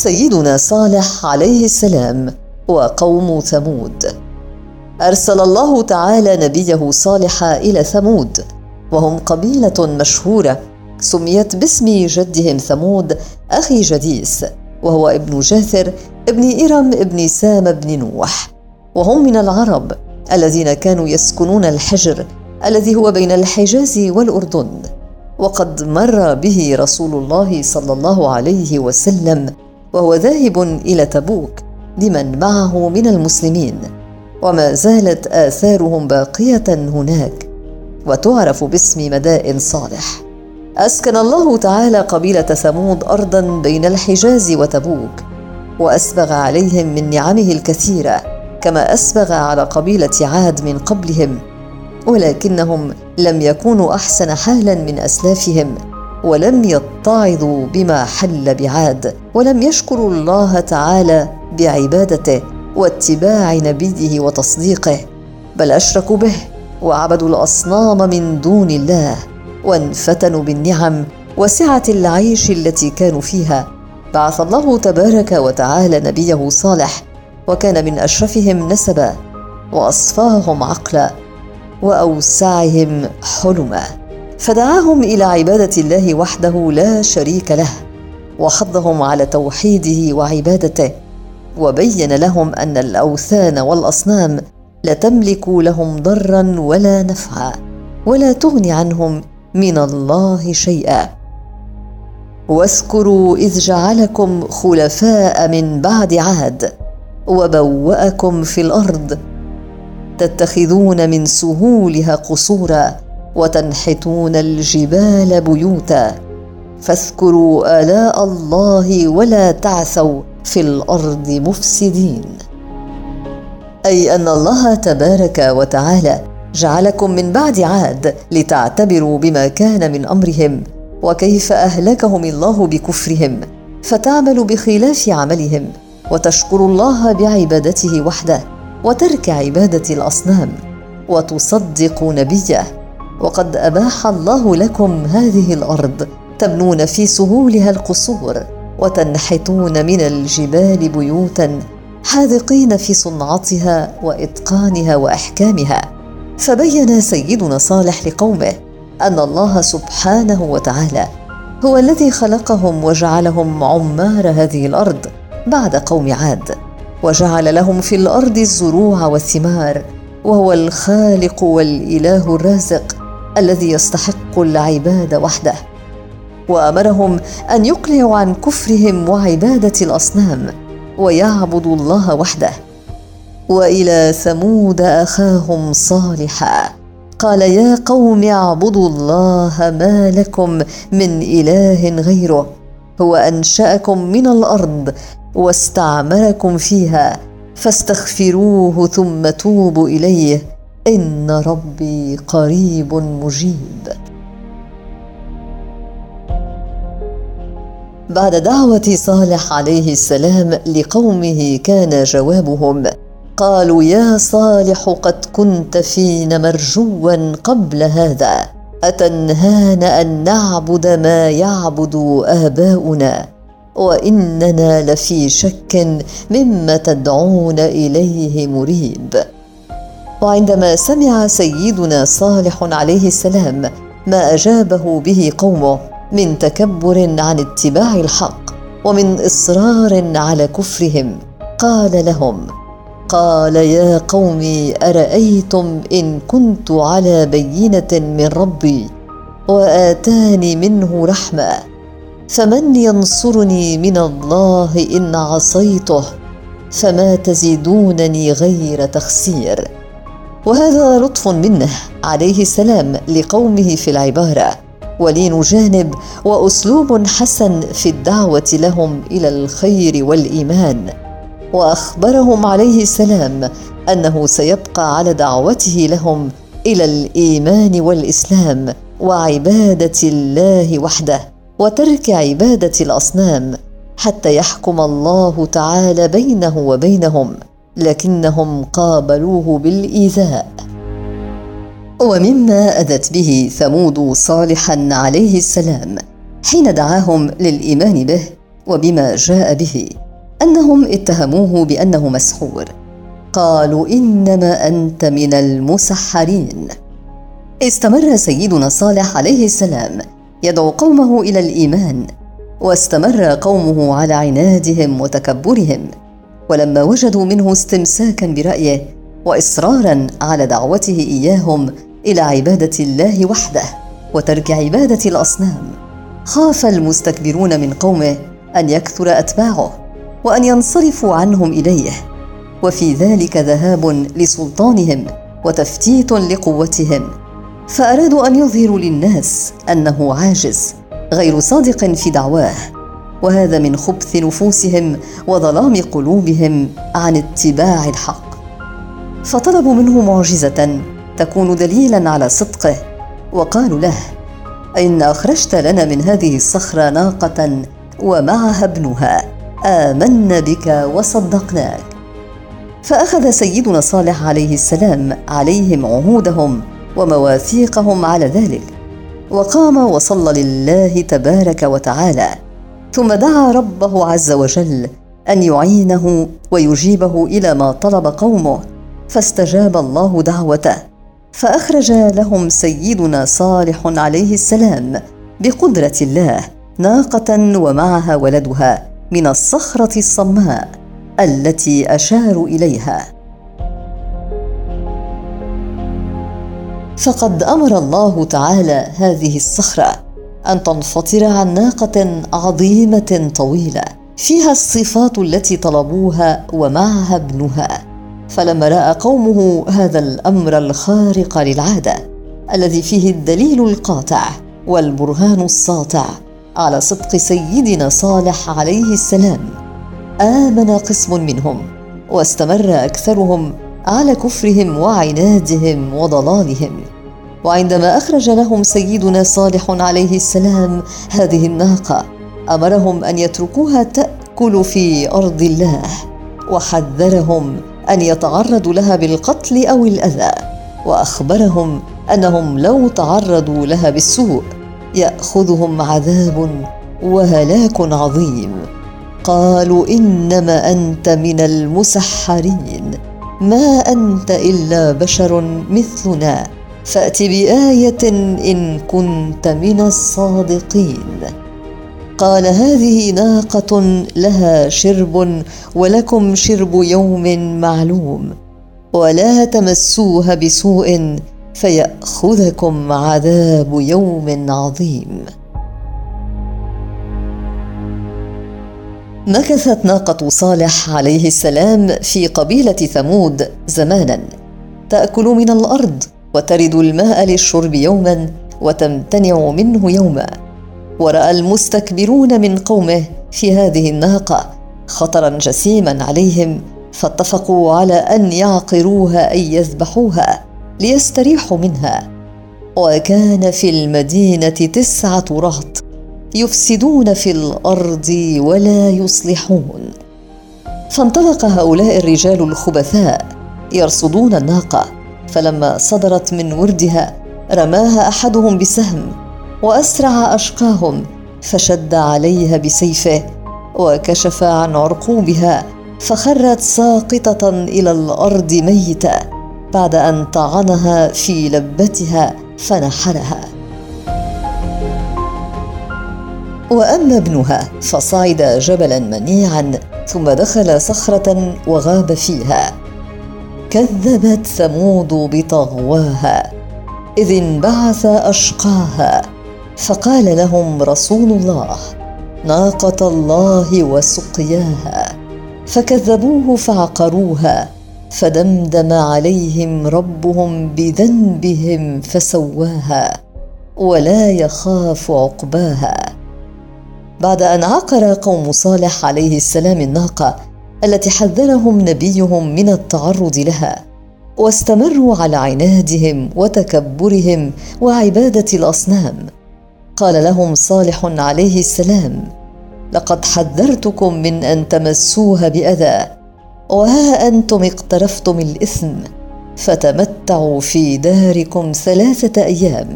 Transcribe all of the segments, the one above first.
سيدنا صالح عليه السلام وقوم ثمود. أرسل الله تعالى نبيه صالح إلى ثمود وهم قبيلة مشهورة سميت باسم جدهم ثمود أخي جديس وهو ابن جاثر ابن إرم ابن سام بن نوح. وهم من العرب الذين كانوا يسكنون الحجر الذي هو بين الحجاز والأردن. وقد مر به رسول الله صلى الله عليه وسلم وهو ذاهب إلى تبوك لمن معه من المسلمين. وما زالت آثارهم باقية هناك. وتعرف باسم مدائن صالح. أسكن الله تعالى قبيلة ثمود ارضا بين الحجاز وتبوك. وأسبغ عليهم من نعمه الكثيرة كما أسبغ على قبيلة عاد من قبلهم. ولكنهم لم يكونوا أحسن حالا من أسلافهم. ولم يتعظوا بما حل بعاد ولم يشكروا الله تعالى بعبادته واتباع نبيه وتصديقه بل أشركوا به وعبدوا الأصنام من دون الله وانفتنوا بالنعم وسعه العيش التي كانوا فيها. بعث الله تبارك وتعالى نبيه صالح وكان من أشرفهم نسبا وأصفاهم عقلا وأوسعهم حلما. فدعاهم إلى عبادة الله وحده لا شريك له وحضهم على توحيده وعبادته وبين لهم أن الأوثان والأصنام لا تملك لهم ضرا ولا نفعا ولا تغني عنهم من الله شيئا. واذكروا إذ جعلكم خلفاء من بعد عاد وبوأكم في الأرض تتخذون من سهولها قصورا. وتنحتون الجبال بيوتا. فاذكروا آلاء الله ولا تعثوا في الأرض مفسدين. أي أن الله تبارك وتعالى جعلكم من بعد عاد لتعتبروا بما كان من أمرهم وكيف أهلكهم الله بكفرهم فتعملوا بخلاف عملهم وتشكروا الله بعبادته وحده وترك عبادة الأصنام وتصدق نبيه. وقد أباح الله لكم هذه الأرض تبنون في سهولها القصور وتنحتون من الجبال بيوتا حاذقين في صنعتها وإتقانها وأحكامها. فبين سيدنا صالح لقومه أن الله سبحانه وتعالى هو الذي خلقهم وجعلهم عمار هذه الأرض بعد قوم عاد وجعل لهم في الأرض الزروع والثمار وهو الخالق والإله الرازق. الذي يستحق العباد وحده وأمرهم أن يقلعوا عن كفرهم وعبادة الأصنام ويعبدوا الله وحده. وإلى ثمود أخاهم صالحا قال يا قوم اعبدوا الله ما لكم من إله غيره هو أنشأكم من الأرض واستعمركم فيها فاستغفروه ثم توبوا إليه. إن ربي قريب مجيب. بعد دعوة صالح عليه السلام لقومه كان جوابهم. قالوا يا صالح قد كنت فينا مرجوا قبل هذا. أتنهانا أن نعبد ما يعبد آباؤنا؟ وإننا لفي شك مما تدعون إليه مريب. وعندما سمع سيدنا صالح عليه السلام ما أجابه به قومه من تكبر عن اتباع الحق ومن إصرار على كفرهم قال لهم قال يا قوم أرأيتم إن كنت على بينة من ربي وآتاني منه رحمة فمن ينصرني من الله إن عصيته فما تزيدونني غير تخسير. وهذا لطف منه. عليه السلام لقومه في العبارة. ولين جانب وأسلوب حسن في الدعوة لهم إلى الخير والإيمان. وأخبرهم عليه السلام أنه سيبقى على دعوته لهم إلى الإيمان والإسلام وعبادة الله وحده وترك عبادة الأصنام حتى يحكم الله تعالى بينه وبينهم. لكنهم قابلوه بالإيذاء. ومما أذت به ثمود صالحا عليه السلام حين دعاهم للإيمان به وبما جاء به أنهم اتهموه بأنه مسحور. قالوا إنما أنت من المسحرين. استمر سيدنا صالح عليه السلام يدعو قومه إلى الإيمان واستمر قومه على عنادهم وتكبرهم ولما وجدوا منه استمساكا برأيه واصرارا على دعوته إياهم إلى عبادة الله وحده وترك عبادة الأصنام خاف المستكبرون من قومه أن يكثر أتباعه وأن ينصرفوا عنهم إليه وفي ذلك ذهاب لسلطانهم وتفتيت لقوتهم فأرادوا أن يظهروا للناس أنه عاجز غير صادق في دعواه. وهذا من خبث نفوسهم وظلام قلوبهم عن اتباع الحق. فطلبوا منه معجزة تكون دليلا على صدقه وقالوا له إن أخرجت لنا من هذه الصخرة ناقة ومعها ابنها آمنا بك وصدقناك. فأخذ سيدنا صالح عليه السلام عليهم عهودهم ومواثيقهم على ذلك وقام وصلى لله تبارك وتعالى ثم دعا ربه عز وجل أن يعينه ويجيبه إلى ما طلب قومه فاستجاب الله دعوته فأخرج لهم سيدنا صالح عليه السلام بقدرة الله ناقة ومعها ولدها من الصخرة الصماء التي اشاروا إليها. فقد أمر الله تعالى هذه الصخرة أن تنفطر عن ناقة عظيمة طويلة فيها الصفات التي طلبوها ومعها ابنها. فلما رأى قومه هذا الأمر الخارق للعادة الذي فيه الدليل القاطع والبرهان الساطع على صدق سيدنا صالح عليه السلام. آمن قسم منهم واستمر أكثرهم على كفرهم وعنادهم وضلالهم. وعندما أخرج لهم سيدنا صالح عليه السلام هذه الناقة أمرهم أن يتركوها تأكل في أرض الله وحذرهم أن يتعرضوا لها بالقتل أو الأذى وأخبرهم أنهم لو تعرضوا لها بالسوء يأخذهم عذاب وهلاك عظيم. قالوا إنما أنت من المسحرين ما أنت إلا بشر مثلنا. فأت بآية إن كنت من الصادقين. قال هذه ناقة لها شرب ولكم شرب يوم معلوم. ولا تمسوها بسوء فيأخذكم عذاب يوم عظيم. مكثت ناقة صالح عليه السلام في قبيلة ثمود زمانا. تأكل من الأرض. وترد الماء للشرب يوما وتمتنع منه يوما. ورأى المستكبرون من قومه في هذه الناقة خطرا جسيما عليهم فاتفقوا على أن يعقروها أي يذبحوها ليستريحوا منها. وكان في المدينة تسعة رهط يفسدون في الأرض ولا يصلحون. فانطلق هؤلاء الرجال الخبثاء يرصدون الناقة فلما صدرت من وردها رماها أحدهم بسهم وأسرع أشقاهم فشد عليها بسيفه وكشف عن عرقوبها فخرت ساقطة إلى الأرض ميتة بعد أن طعنها في لبتها فنحرها. وأما ابنها فصعد جبلا منيعا ثم دخل صخرة وغاب فيها. كذبت ثمود بطغواها إذ انبعث أشقاها فقال لهم رسول الله ناقة الله وسقياها فكذبوه فعقروها فدمدم عليهم ربهم بذنبهم فسواها ولا يخاف عقباها. بعد أن عقر قوم صالح عليه السلام الناقة التي حذرهم نبيهم من التعرض لها واستمروا على عنادهم وتكبرهم وعبادة الأصنام. قال لهم صالح عليه السلام لقد حذرتكم من أن تمسوها بأذى وها أنتم اقترفتم الإثم فتمتعوا في داركم ثلاثة أيام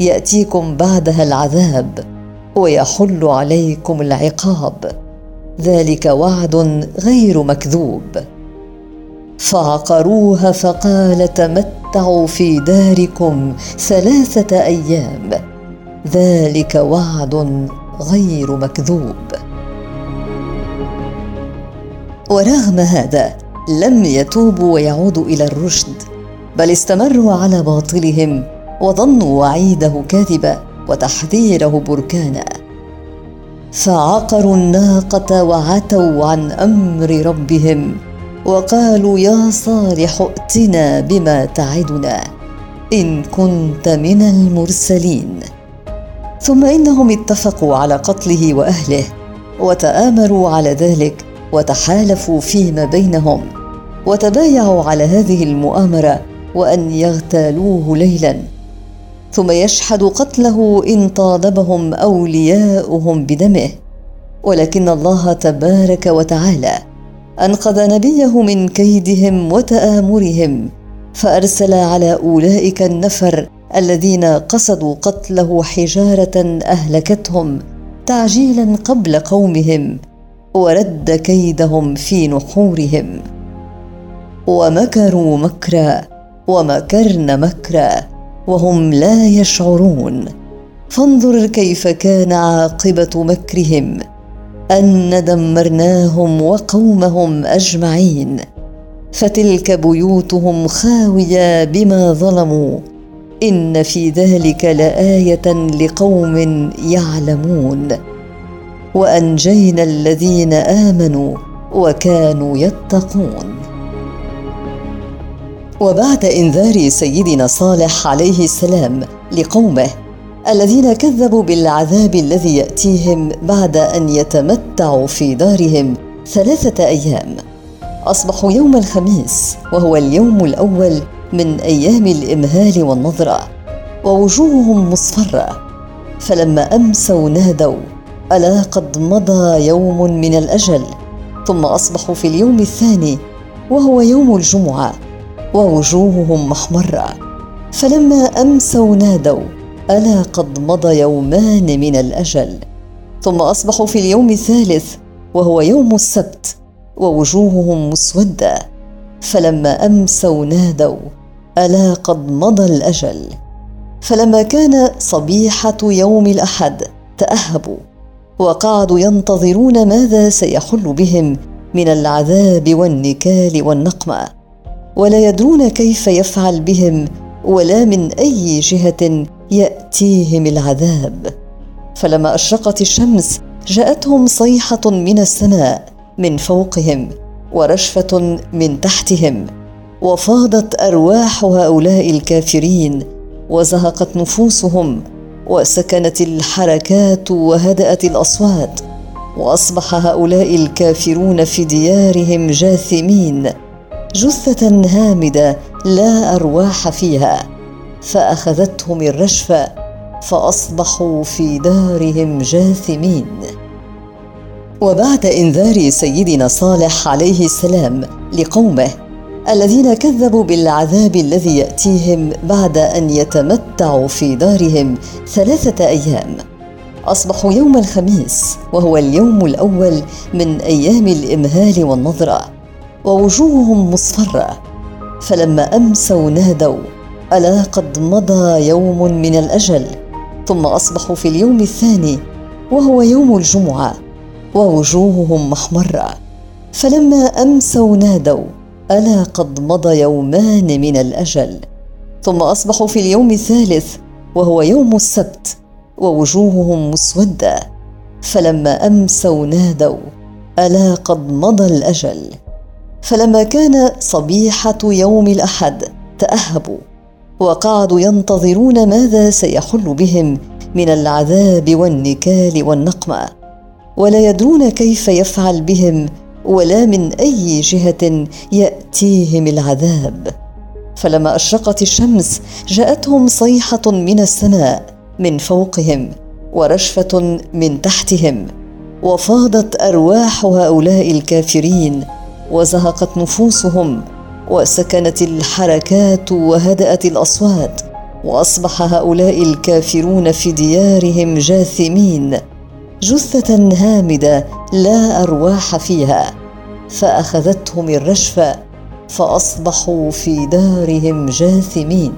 يأتيكم بعدها العذاب ويحل عليكم العقاب. ذلك وعد غير مكذوب. فعقروها فقال تمتعوا في داركم ثلاثة أيام. ذلك وعد غير مكذوب. ورغم هذا لم يتوبوا ويعودوا إلى الرشد بل استمروا على باطلهم وظنوا وعيده كاذبا وتحذيره بركانا. فعقروا الناقة وعتوا عن أمر ربهم وقالوا يا صالح ائتنا بما تعدنا إن كنت من المرسلين. ثم إنهم اتفقوا على قتله وأهله وتآمروا على ذلك وتحالفوا فيما بينهم وتبايعوا على هذه المؤامرة وأن يغتالوه ليلا. ثم يشحد قتله إن طالبهم أولياؤهم بدمه. ولكن الله تبارك وتعالى أنقذ نبيه من كيدهم وتآمرهم فأرسل على أولئك النفر الذين قصدوا قتله حجارة أهلكتهم تعجيلا قبل قومهم ورد كيدهم في نحورهم. ومكروا مكرا ومكرن مكرا وهم لا يشعرون. فانظر كيف كان عاقبة مكرهم أن دمرناهم وقومهم أجمعين. فتلك بيوتهم خاوية بما ظلموا. إن في ذلك لآية لقوم يعلمون. وأنجينا الذين آمنوا وكانوا يتقون. وبعد إنذار سيدنا صالح عليه السلام لقومه الذين كذبوا بالعذاب الذي يأتيهم بعد أن يتمتعوا في دارهم ثلاثة أيام. اصبحوا يوم الخميس وهو اليوم الأول من أيام الإمهال والنظرة ووجوههم مصفرة. فلما أمسوا نادوا ألا قد مضى يوم من الأجل. ثم أصبحوا في اليوم الثاني وهو يوم الجمعة. ووجوههم محمره فلما أمسوا نادوا ألا قد مضى يومان من الأجل؟ ثم أصبحوا في اليوم الثالث وهو يوم السبت ووجوههم مسودة. فلما أمسوا نادوا ألا قد مضى الأجل؟ فلما كان صبيحة يوم الأحد تأهبوا. وقعدوا ينتظرون ماذا سيحل بهم من العذاب والنكال والنقمة. ولا يدرون كيف يفعل بهم ولا من أي جهة يأتيهم العذاب. فلما أشرقت الشمس جاءتهم صيحة من السماء من فوقهم ورشفة من تحتهم وفاضت أرواح هؤلاء الكافرين وزهقت نفوسهم وسكنت الحركات وهدأت الأصوات وأصبح هؤلاء الكافرون في ديارهم جاثمين. جثة هامدة لا أرواح فيها فاخذتهم الرشفه فأصبحوا في دارهم جاثمين. وبعد إنذار سيدنا صالح عليه السلام لقومه الذين كذبوا بالعذاب الذي يأتيهم بعد أن يتمتعوا في دارهم ثلاثة أيام. أصبحوا يوم الخميس وهو اليوم الأول من أيام الإمهال والنظرة. ووجوههم مصفرة فلما أمسوا نادوا ألا قد مضى يوم من الأجل؟ ثم أصبحوا في اليوم الثاني وهو يوم الجمعة ووجوههم محمرة. فلما أمسوا نادوا ألا قد مضى يومان من الأجل؟ ثم أصبحوا في اليوم الثالث وهو يوم السبت ووجوههم مسودة. فلما أمسوا نادوا ألا قد مضى الأجل؟ فلما كان صبيحة يوم الأحد تأهبوا. وقعدوا ينتظرون ماذا سيحل بهم من العذاب والنكال والنقمة. ولا يدرون كيف يفعل بهم ولا من أي جهة يأتيهم العذاب. فلما أشرقت الشمس جاءتهم صيحة من السماء من فوقهم ورشفة من تحتهم. وفاضت أرواح هؤلاء الكافرين وزهقت نفوسهم وسكنت الحركات وهدأت الأصوات وأصبح هؤلاء الكافرون في ديارهم جاثمين جثة هامدة لا أرواح فيها. فأخذتهم الرجفه فأصبحوا في دارهم جاثمين.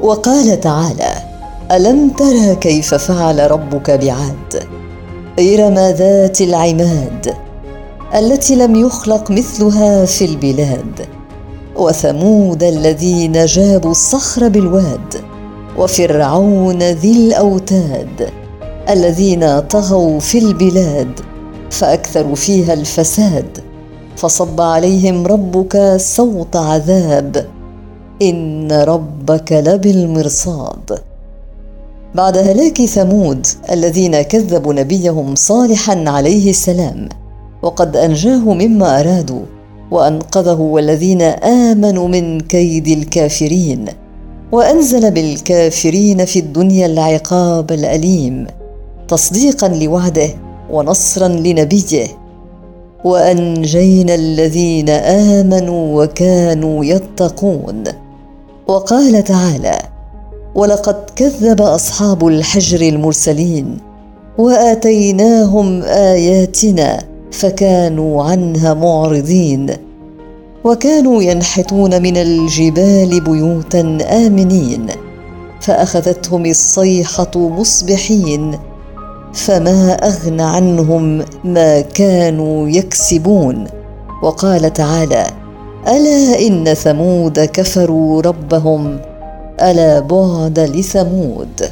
وقال تعالى ألم تر كيف فعل ربك بعاد؟ ارم ذات العماد التي لم يخلق مثلها في البلاد وثمود الذين جابوا الصخر بالواد وفرعون ذي الأوتاد الذين طغوا في البلاد فأكثروا فيها الفساد. فصب عليهم ربك سوط عذاب إن ربك لبالمرصاد. بعد هلاك ثمود الذين كذبوا نبيهم صالحا عليه السلام وقد أنجاه مما أرادوا وأنقذه والذين آمنوا من كيد الكافرين. وأنزل بالكافرين في الدنيا العقاب الأليم تصديقا لوعده ونصرا لنبيه. وأنجينا الذين آمنوا وكانوا يتقون. وقال تعالى ولقد كذب أصحاب الحجر المرسلين وآتيناهم آياتنا فكانوا عنها معرضين. وكانوا ينحتون من الجبال بيوتا آمنين. فأخذتهم الصيحة مصبحين. فما أغنى عنهم ما كانوا يكسبون. وقال تعالى ألا إن ثمود كفروا ربهم؟ ألا بعد لثمود؟